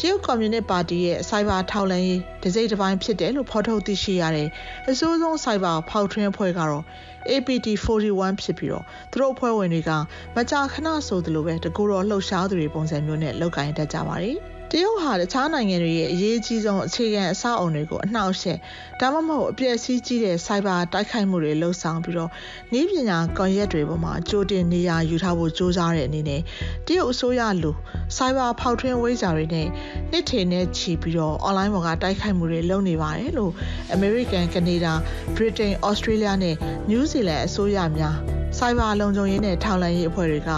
G: တရုတ်ကွန်မြူနစ်ပါတီရဲ့စိုက်ဘာထောက်လှမ်းရေးဒစိမ့်တစ်ပိုင်းဖြစ်တယ်လို့ဖော်ထုတ်သိရှိရတဲ့အစိုးဆုံးစိုက်ဘာဖောက်ထွင်းအဖွဲ့ကတော့ APT 41ဖြစ်ပြီးတော့သူတို့အဖွဲ့ဝင်တွေကမကြာခဏဆိုသလိုပဲတကူတော်လှုပ်ရှားသူတွေပုံစံမျိုးနဲ့လောက်ကိုင်းတတ်ကြပါတယ်။ တရုတ်ဟာတခြားနိုင်ငံတွေရဲ့အရေးကြီးဆုံးအခြေခံအဆောက်အုံတွေကိုအနှောက်အယှက်ဒါမှမဟုတ်အပျက်စီးကြီးတဲ့စိုက်ဘာတိုက်ခိုက်မှုတွေလှုပ်ဆောင်ပြီးတော့နည်းပညာကွန်ရက်တွေပေါ်မှာကြိုတင်နေရာယူထားဖို့စ조사တဲ့အနေနဲ့တရုတ်အစိုးရလူစိုက်ဘာဖောက်ထွင်းဝိဇ္ဇာတွေနဲ့နှစ်ထည်နဲ့ချီပြီးတော့ online ပေါ်ကတိုက်ခိုက်မှုတွေလုပ်နေပါတယ်လို့ American, Canada, Britain, Australia နဲ့ New Zealand အစိုးရများစိုက်ဘာလုံခြုံရေးနဲ့ထောက်လှမ်းရေးအဖွဲ့တွေက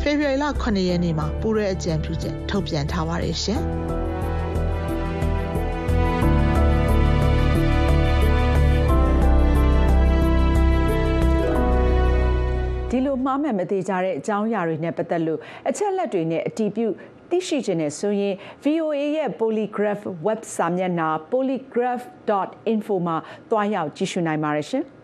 G: ဖေဖော်ဝါရီလ9ရက်နေ့မှာပူးရဲအကြံပြုချက်ထုတ်ပြန်ထားပါတယ်ရှင်
A: ဒီလိုမှားမှန်မသေးကြတဲ့အကြောင်းအရာတွေနဲ့ပတ်သက်လို့အချက်လက်တွေနဲ့အတီးပြုသိရှိခြင်းနဲ့ဆိုရင် VOA ရဲ့ Polygraph web စာမျက်နှာ polygraph.info မှာတွားရောက်ကြည့်ရှုနိုင်ပါတယ်ရှင်။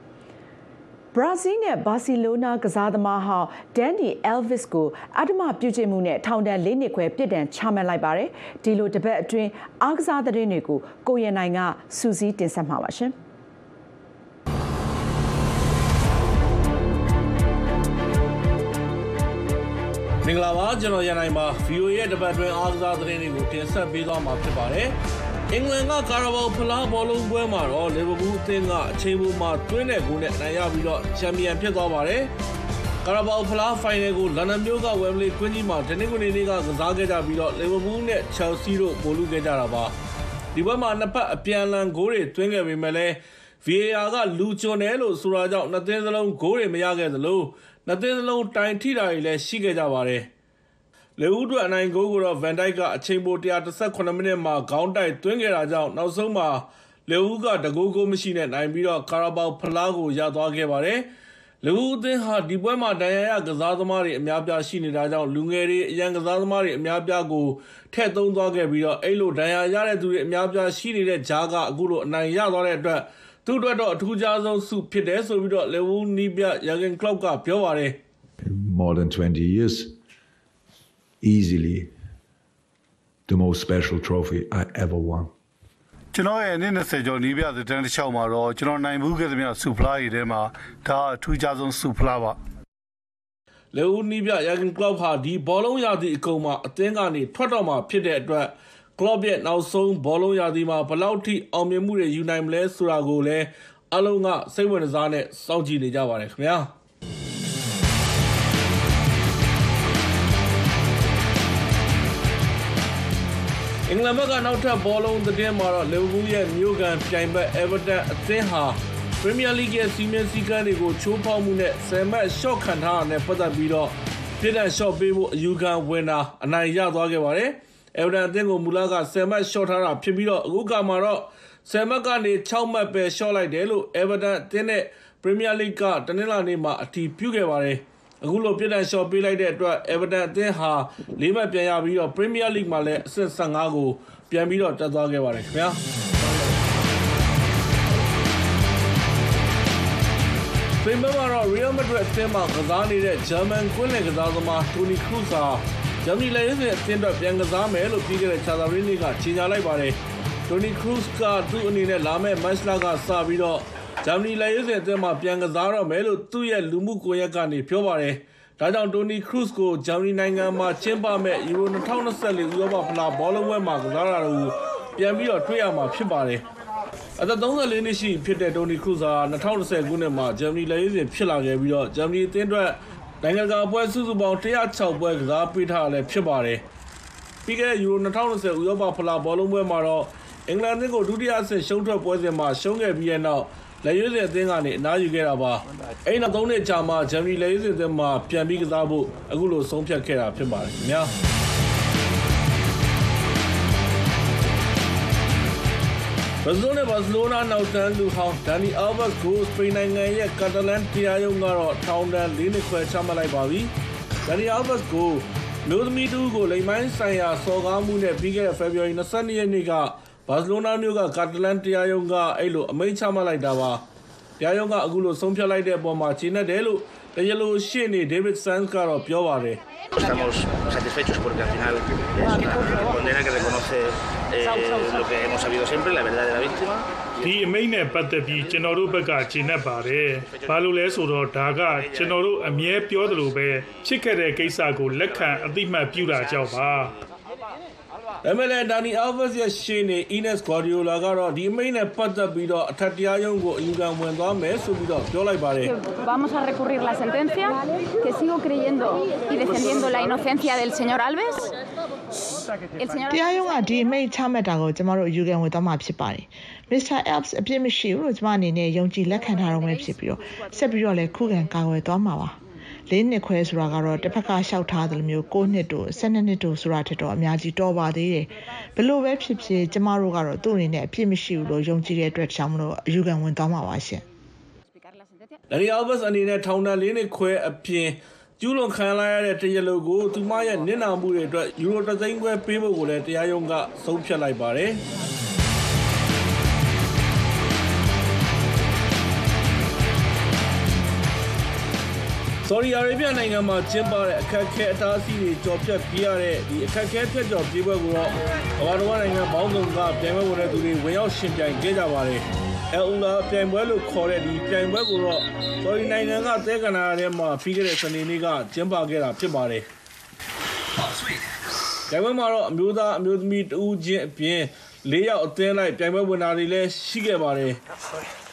A: ဘရာဇီးနဲ့ဘာစီလိုနာကစားသမားဟောင်းဒန်နီအယ်ဗစ်ကိုအဓမ္မပြုကျင့်မှုနဲ့ထောင်ဒဏ်၄နှစ်ခွဲပြစ်ဒဏ်ချမှတ်လိုက်ပါတယ်။ဒီလိုတပတ်အတွင်းအားကစားသတင်းတွေကိုကိုရနိုင်ကစူးစီးတင်ဆက်မှာပါရှင်။
H: မင်္ဂလာပါကျွန်တော်ရန်နိုင်ပါ VOA ရဲ့တပတ်တွင်အားကစားသတင်းတွေကိုတင်ဆက်ပေးသွားမှာဖြစ်ပါတယ် အင်္ဂလန်ကကာရာဘောဖလားဘောလုံးပွဲမှာတော့လီဗာပူးအသင်းကအချိန်ပိုမှာတွင်းတဲ့ဂိုးနဲ့နိုင်ရပြီးတော့ချန်ပီယံဖြစ်သွားပါတယ်။ကာရာဘောဖလားဖိုင်နယ်ကိုလန်ဒန်မြို့ကဝမ်ဘလီကွင်းကြီးမှာတနင်္ဂနွေနေ့ကကစားခဲ့ကြပြီးတော့လီဗာပူးနဲ့ချယ်လ်ဆီတို့ပိုလူခဲ့ကြတာပါ။ဒီပွဲမှာနှစ်ဖက်အပြန်အလှန်ဂိုးတွေသွင်းခဲ့ပေမဲ့လည်း VAR ကလူချွန်တယ်လို့ဆိုတာကြောင့်နှစ်သင်းစလုံးဂိုးတွေမရခဲ့သလိုနှစ်သင်းစလုံးတိုင်ထိတာတွေလည်းရှိခဲ့ကြပါတယ်။ လေဦးအတွက်အနိုင်ဂိုးကိုတော့ဗန်ဒိုက်ကအချိန်ပို118မိနစ်မှာခေါင်းတိုက်သွင်းခဲ့တာကြောင့်နောက်ဆုံးမှာလေဦးကတကိုးကိုမရှိနဲ့နိုင်ပြီးတော့ကာရာဘောက်ဖလားကိုရသွားခဲ့ပါတယ်။လူဦးအသင်းဟာဒီပွဲမှာဒဏ်ရာရကစားသမားတွေအများပြားရှိနေတာကြောင့်လူငယ်တွေအရန်ကစားသမားတွေအများပြားကိုထည့်သုံးသွားခဲ့ပြီးတော့အဲ့လိုဒဏ်ရာရတဲ့သူတွေအများပြားရှိနေတဲ့ဂျားကအခုလိုအနိုင်ရသွားတဲ့အတွက်သူ့အတွက်တော့အထူးခြားဆုံးဆုဖြစ်တယ်ဆိုပြီးတော့လေဦးနီးပြယာဂင်ကလော့ကပြောပါတယ်
I: more than 20 years easily the most special trophy I ever won
B: ကျွန်တော်ရဲ့နေ့20ကျော်နီးပြတဲ့တန်းတစ်ချောင်းမှာတော့ကျွန်တော်နိုင်မှုခဲ့သမျှစူဖလားတွေထဲမှာဒါအထူးခြားဆုံးစူဖလားပါ
H: လေဦးနီးပြယာဂင်ကလော့ဟာဒီဘောလုံးရာသီအကုန်မှာအသင်းကနေထွက်တော့မှာဖြစ်တဲ့အတွက်ကလော့ရဲ့နောက်ဆုံးဘောလုံးရာသီမှာဘယ်လောက်ထိအောင်မြင်မှုတွေယူနိုင်မလဲဆိုတာကိုလည်းအလုံးကစိတ်ဝင်စားနဲ့စောင့်ကြည့်နေကြပါတယ်ခင်ဗျာ။ င်္ဂလန်ဘက်ကနောက်ထပ်ဘောလုံးသတင်းမှာတော့လီဗာပူးရဲ့မြို့ကန်ပြိုင်ဘက် Everton အသင်းဟာ Premier League ရဲ့စီမင်းစည်းကမ်းတွေကိုချိုးဖောက်မှုနဲ့10မှတ်ရှော့ခံထားတာနဲ့ပတ်သက်ပြီးတော့ပြည်ထောင်ရှော့ပေးဖို့အယူခံဝင်တာအနိုင်ရသွားခဲ့ပါတယ်။ Everton အသင်းကိုမူလက10မှတ်ရှော့ထားတာဖြစ်ပြီးတော့အခုကမှတော့10မှတ်ကနေ6မှတ်ပဲရှော့လိုက်တယ်လို့ Everton အသင်းနဲ့ Premier League ကတနင်္လာနေ့မှာအတည်ပြုခဲ့ပါတယ်။ အခုလိုပြည်တန်လျှော်ပေးလိုက်တဲ့အတွက် Everton အသင်းဟာ၄မှတ်ပြန်ရပြီးတော့ Premier League မှာလည်းအဆင့်15ကိုပြန်ပြီးတော့တက်သွားခဲ့ပါတယ်ခင်ဗျာပင်မမှာတော့ Real Madrid အသင်းမှာကစားနေတဲ့ German ကွင်းလယ်ကစားသမား Toni Kroos ဟာဂျာမနီလက်ရေးစဉ်အသင်းအတွက်ပြန်ကစားမယ်လို့ပြီးခဲ့တဲ့ခြာသာပရင်းနေ့ကကြေညာလိုက်ပါတယ်။ Toni Kroos ကသူ့အနေနဲ့လာမယ့် match လကစပြီးတော့ ဂျာမနီလက်ရွေးစင်အသင်းမှာပြန်ကစားတော့မယ်လို့သူ့ရဲ့လူမှုကွန်ရက်ကနေပြောပါတယ်။ဒါကြောင့်တိုနီခရုစ်ကိုဂျာမနီနိုင်ငံမှာကျင်းပမဲ့ယူရို2024ဥရောပဖလားဘောလုံးပွဲမှာကစားတာကိုပြန်ပြီးတော့တွေ့ရမှာဖြစ်ပါတယ်။အသက်34နှစ်ရှိဖြစ်တဲ့တိုနီခရုစ်ဟာ2010ခုနှစ်မှာဂျာမနီလက်ရွေးစင်ဖြစ်လာခဲ့ပြီးတော့ဂျာမနီအသင်းအတွက်နိုင်ငံတကာပွဲစုစုပေါင်း106ပွဲကစားပေးထားလည်းဖြစ်ပါတယ်။ပြီးခဲ့တဲ့ယူရို2020ဥရောပဖလားဘောလုံးပွဲမှာတော့အင်္ဂလန်အသင်းကိုဒုတိယအဆင့်ရှုံးထွက်ပွဲစဉ်မှာရှုံးခဲ့ပြီးတဲ့နောက် လက်ရွေးစင်အသင်းကနေအနားယူခဲ့တာပါအဲ့နောက်၃နှစ်ကြာမှဂျာမနီလက်ရွေးစင်အသင်းမှာပြန်ပြီးကစားဖို့အခုလိုဆုံးဖြတ်ခဲ့တာဖြစ်ပါတယ်ခင်ဗျာဘယ်လိုနဲ့ဘာစီလိုနာနောက်တန်းလူဟောင်းဒန်နီအယ်ဘတ်ကိုစပိန်နိုင်ငံရဲ့ကာတာလန်တရားရုံးကတော့ထောင်ဒဏ်၄နှစ်ခွဲချမှတ်လိုက်ပါပြီ။ဒန်နီအယ်ဘတ်ကိုမျိုးသမီးတူကိုလိမ်မိုင်းဆိုင်ရာစော်ကားမှုနဲ့ပြီးခဲ့တဲ့ February 22ရက်နေ့က ဘာစီလိုနာမြို့ကကာတာလန်တရားရုံးကအဲ့လိုအမိန့်ချမှတ်လိုက်တာပါ။တရားရုံးကအခုလိုဆုံးဖြတ်လိုက်တဲ့အပေါ်မှာခြေနဲ့တယ်လို့တရားလိုရှေ့နေ David Sands ကတော့ပြောပါတယ်။
J: Estamos satisfechos porque al final es una condena que reconoce eh, lo que hemos sabido siempre, la verdad de la víctima.
K: ဒီအမိန့်နဲ့ပတ်သက်ပြီးကျွန်တော်တို့ဘက်ကဂျင်းနဲ့ပါတယ်။ဘာလို့လဲဆိုတော့ဒါကကျွန်တော်တို့အမြဲပြောသလိုပဲဖြစ်ခဲ့တဲ့ကိစ္စကိုလက်ခံအသိမှတ်ပြုတာကြောင့်ပါ။
H: ဒါမဲ့လည်းဒါနီအယ်ဗတ်စ်ရဲ့ရှေ့နေ Ines Guardiola ကတော့ဒီအမိန့်နဲ့ပတ်သက်ပြီးတော့အထက်တရားရုံးကိုအယူခံဝင်သွားမယ်ဆိုပြီးတော့ပြောလိုက်ပါတယ်
L: Vamos a recurrir la sentencia, que sigo creyendo y defendiendo la inocencia del señor Alves. El señor
G: တရားရုံးကဒီအမိန့်ချမှတ်တာကိုကျမတို့အယူခံဝင်သွားမှာဖြစ်ပါတယ်။ Mr. Alps အပြစ်မရှိဘူးလို့ကျမအနေနဲ့ယုံကြည်လက်ခံထားတော့မယ်ဖြစ်ပြီးတော့ဆက်ပြီးတော့လည်းခုခံကာကွယ်သွားမှာပါ။ လေးနှစ်ခွဲဆိုတာကတော့တစ်ဖက်ကရှောက်ထားတယ်လို့မျိုး9နှစ်တို့12နှစ်တို့ဆိုတာထက်တော့အများကြီးတော်ပါသေးတယ်ဘလို့ပဲဖြစ်ဖြစ်ကျမတို့ကတော့သူ့အနေနဲ့အပြစ်မရှိဘူးလို့ယုံကြည်တဲ့အတွက်ကြောင့်မလို့အယူခံဝင်သွားမှာပါရှင်
H: ဒနီအယ်ဗတ်စ်အနေနဲ့ထောင်ဒဏ်၄နှစ်ခွဲအပြင်ကျူးလွန်ခံလိုက်ရတဲ့တရားလိုကိုသူမရဲ့နစ်နာမှုတွေအတွက်ယူရိုတသိန်းခွဲပေးဖို့ကိုလည်းတရားရုံးကဆုံးဖြတ်လိုက်ပါတယ်။ Saudi Arabia နိုင်ငံမှာကျင်းပတဲ့အခက်အခဲအတားအဆီးတွေကြော်ဖြတ်ပြရတဲ့ဒီအခက်အခဲဖြတ်ကျော်ပြေးပွဲကိုတော့ကမ္ဘာတော်နိုင်ငံပေါင်းစုံကပြိုင်ပွဲဝင်တဲ့သူတွေဝင်ရောက်ရှင်ပြိုင်ခဲ့ကြပါတယ်။ El Ula ပြိုင်ပွဲလို့ခေါ်တဲ့ဒီပြိုင်ပွဲကိုတော့ Saudi နိုင်ငံကသဲကန္နာထဲမှာပြီးခဲ့တဲ့စနေနေ့ကကျင်းပခဲ့တာဖြစ်ပါတယ်။ပြိုင်ပွဲမှာတော့အမျိုးသားအမျိုးသမီးတဦးချင်းအပြင်၄ယောက်အသင်းလိုက်ပြိုင်ပွဲဝင်တာတွေလည်းရှိခဲ့ပါတယ်။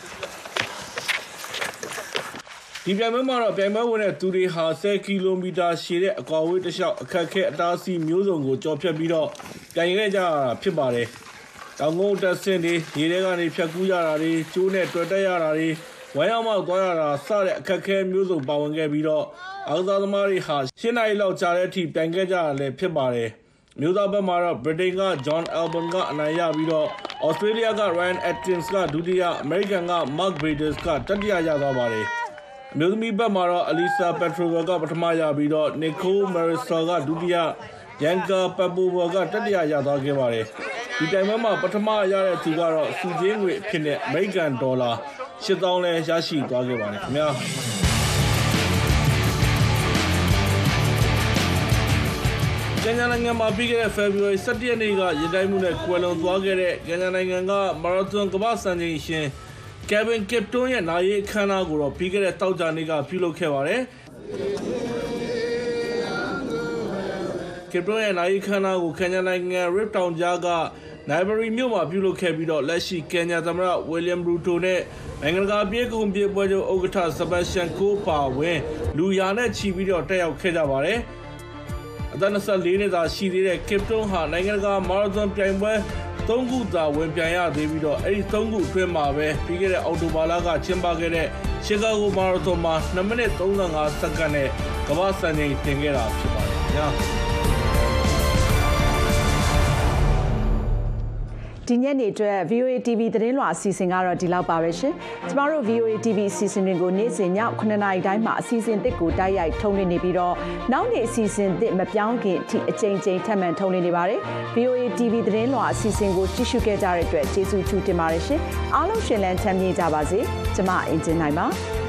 H: ဒီပြိုင်ပွဲမှာတော့ပြိုင်ပွဲဝင်တဲ့သူတွေဟာ10ကီလိုမီတာရှည်တဲ့အကွာအဝေးတစ်လျှောက်အခက်ခဲအတားအဆီးမျိုးစုံကိုကျော်ဖြတ်ပြီးတော့ပြိုင်ခဲ့ကြရတာဖြစ်ပါတယ်။တောင်ကုန်းတက်ဆင်းတွေရေထဲကနေဖြတ်ကူးရတာတွေကျိုးနဲ့တွေ့တက်ရတာတွေဝမ်းရောက်မောက်သွားရတာစတဲ့အခက်ခဲမျိုးစုံပါဝင်ခဲ့ပြီးတော့အားကစားသမားတွေဟာရှင်းနိုင်လောက်ကြာတဲ့အထိပြိုင်ခဲ့ကြရလည်းဖြစ်ပါတယ်။မျိုးသားဘက်မှာတော့ Britain က John Albon ကအနိုင်ရပြီးတော့ Australia က Ryan Atkins ကဒုတိယ American က Mark Braders ကတတိယရသွားပါတယ်။ အမျိုးသမီးဘက်မှာတော့ Alisa Petrova ကပထမရပြီးတော့ Nicole Marisol ကဒုတိယ Yanka Papova ကတတိယရသွားခဲ့ပါတယ်ဒီတိုင်ပွဲမှာပထမရတဲ့သူကတော့စုချင်းငွေအဖြစ်နဲ့ American Dollar 8000လဲရရှိသွားခဲ့ပါတယ်ခင်ဗျာကင်ညာနိုင်ငံမှာပြီးခဲ့တဲ့ February 17ရက်နေ့ကရတိုင်းမှုနဲ့ကွယ်လွန်သွားခဲ့တဲ့ကင်ညာနိုင်ငံကမာရသွန်ကမ္ဘာ့စံချိန်ရှင် Kevin Kipton ရဲ့နာရီအခမ်းအနားကိုတော့ပြီးခဲ့တဲ့တောက်ကြနေ့ကပြုလုပ်ခဲ့ပါတယ်။ Kipton ရဲ့နာရီအခမ်းအနားကိုကန်ညာနိုင်ငံ Rip Town ကြားက Nairobi မြို့မှာပြုလုပ်ခဲ့ပြီးတော့လက်ရှိကန်ညာသမ္မတ William Ruto နဲ့နိုင်ငံတကာပြည်ကုန်ပြည်ပွဲချုပ်ဥက္ကဋ္ဌ Sebastian Coe ပါဝင်လူရာနဲ့ချီပြီးတော့တက်ရောက်ခဲ့ကြပါတယ်။အသက်24နှစ်သာရှိသေးတဲ့ Kipton ဟာနိုင်ငံတကာမာရသွန်ပြိုင်ပွဲ ၃ခုသာဝင်ပြိုင်ရသေးပြီးတော့အဲ့ဒီ၃ခုအတွင်းမှာပဲပြီးခဲ့တဲ့အောက်တိုဘာလကကျင်းပခဲ့တဲ့ရှီကာဂိုမာရသွန်မှာ2မိနစ်35စက္ကန့်နဲ့ကမ္ဘာ့စံချိန်တင်ခဲ့တာဖြစ်ပါတယ်ခင်ဗျာ
A: ဒီညနေအတွက် VOA TV သတင်းလွှာအစီအစဉ်ကတော့ဒီလောက်ပါပဲရှင်။ကျမတို့ VOA TV အစီအစဉ်တွေကိုနေ့စဉ်ည9:00နာရီတိုင်းမှာအစီအစဉ်တစ်ကိုတိုက်ရိုက်ထုတ်လွှင့်နေပြီးတော့နောက်နေ့အစီအစဉ်တစ်မပြောင်းခင်အထိအချိန်ချင်းထပ်မံထုတ်လွှင့်နေပါတယ်။ VOA TV သတင်းလွှာအစီအစဉ်ကိုကြည့်ရှုခဲ့ကြတဲ့အတွက်ကျေးဇူးထူးတင်ပါတယ်ရှင်။အားလုံးရှင်လန်းချမ်းမြေ့ကြပါစေ။ကျမအင်ဂျင်နိုင်ပါ။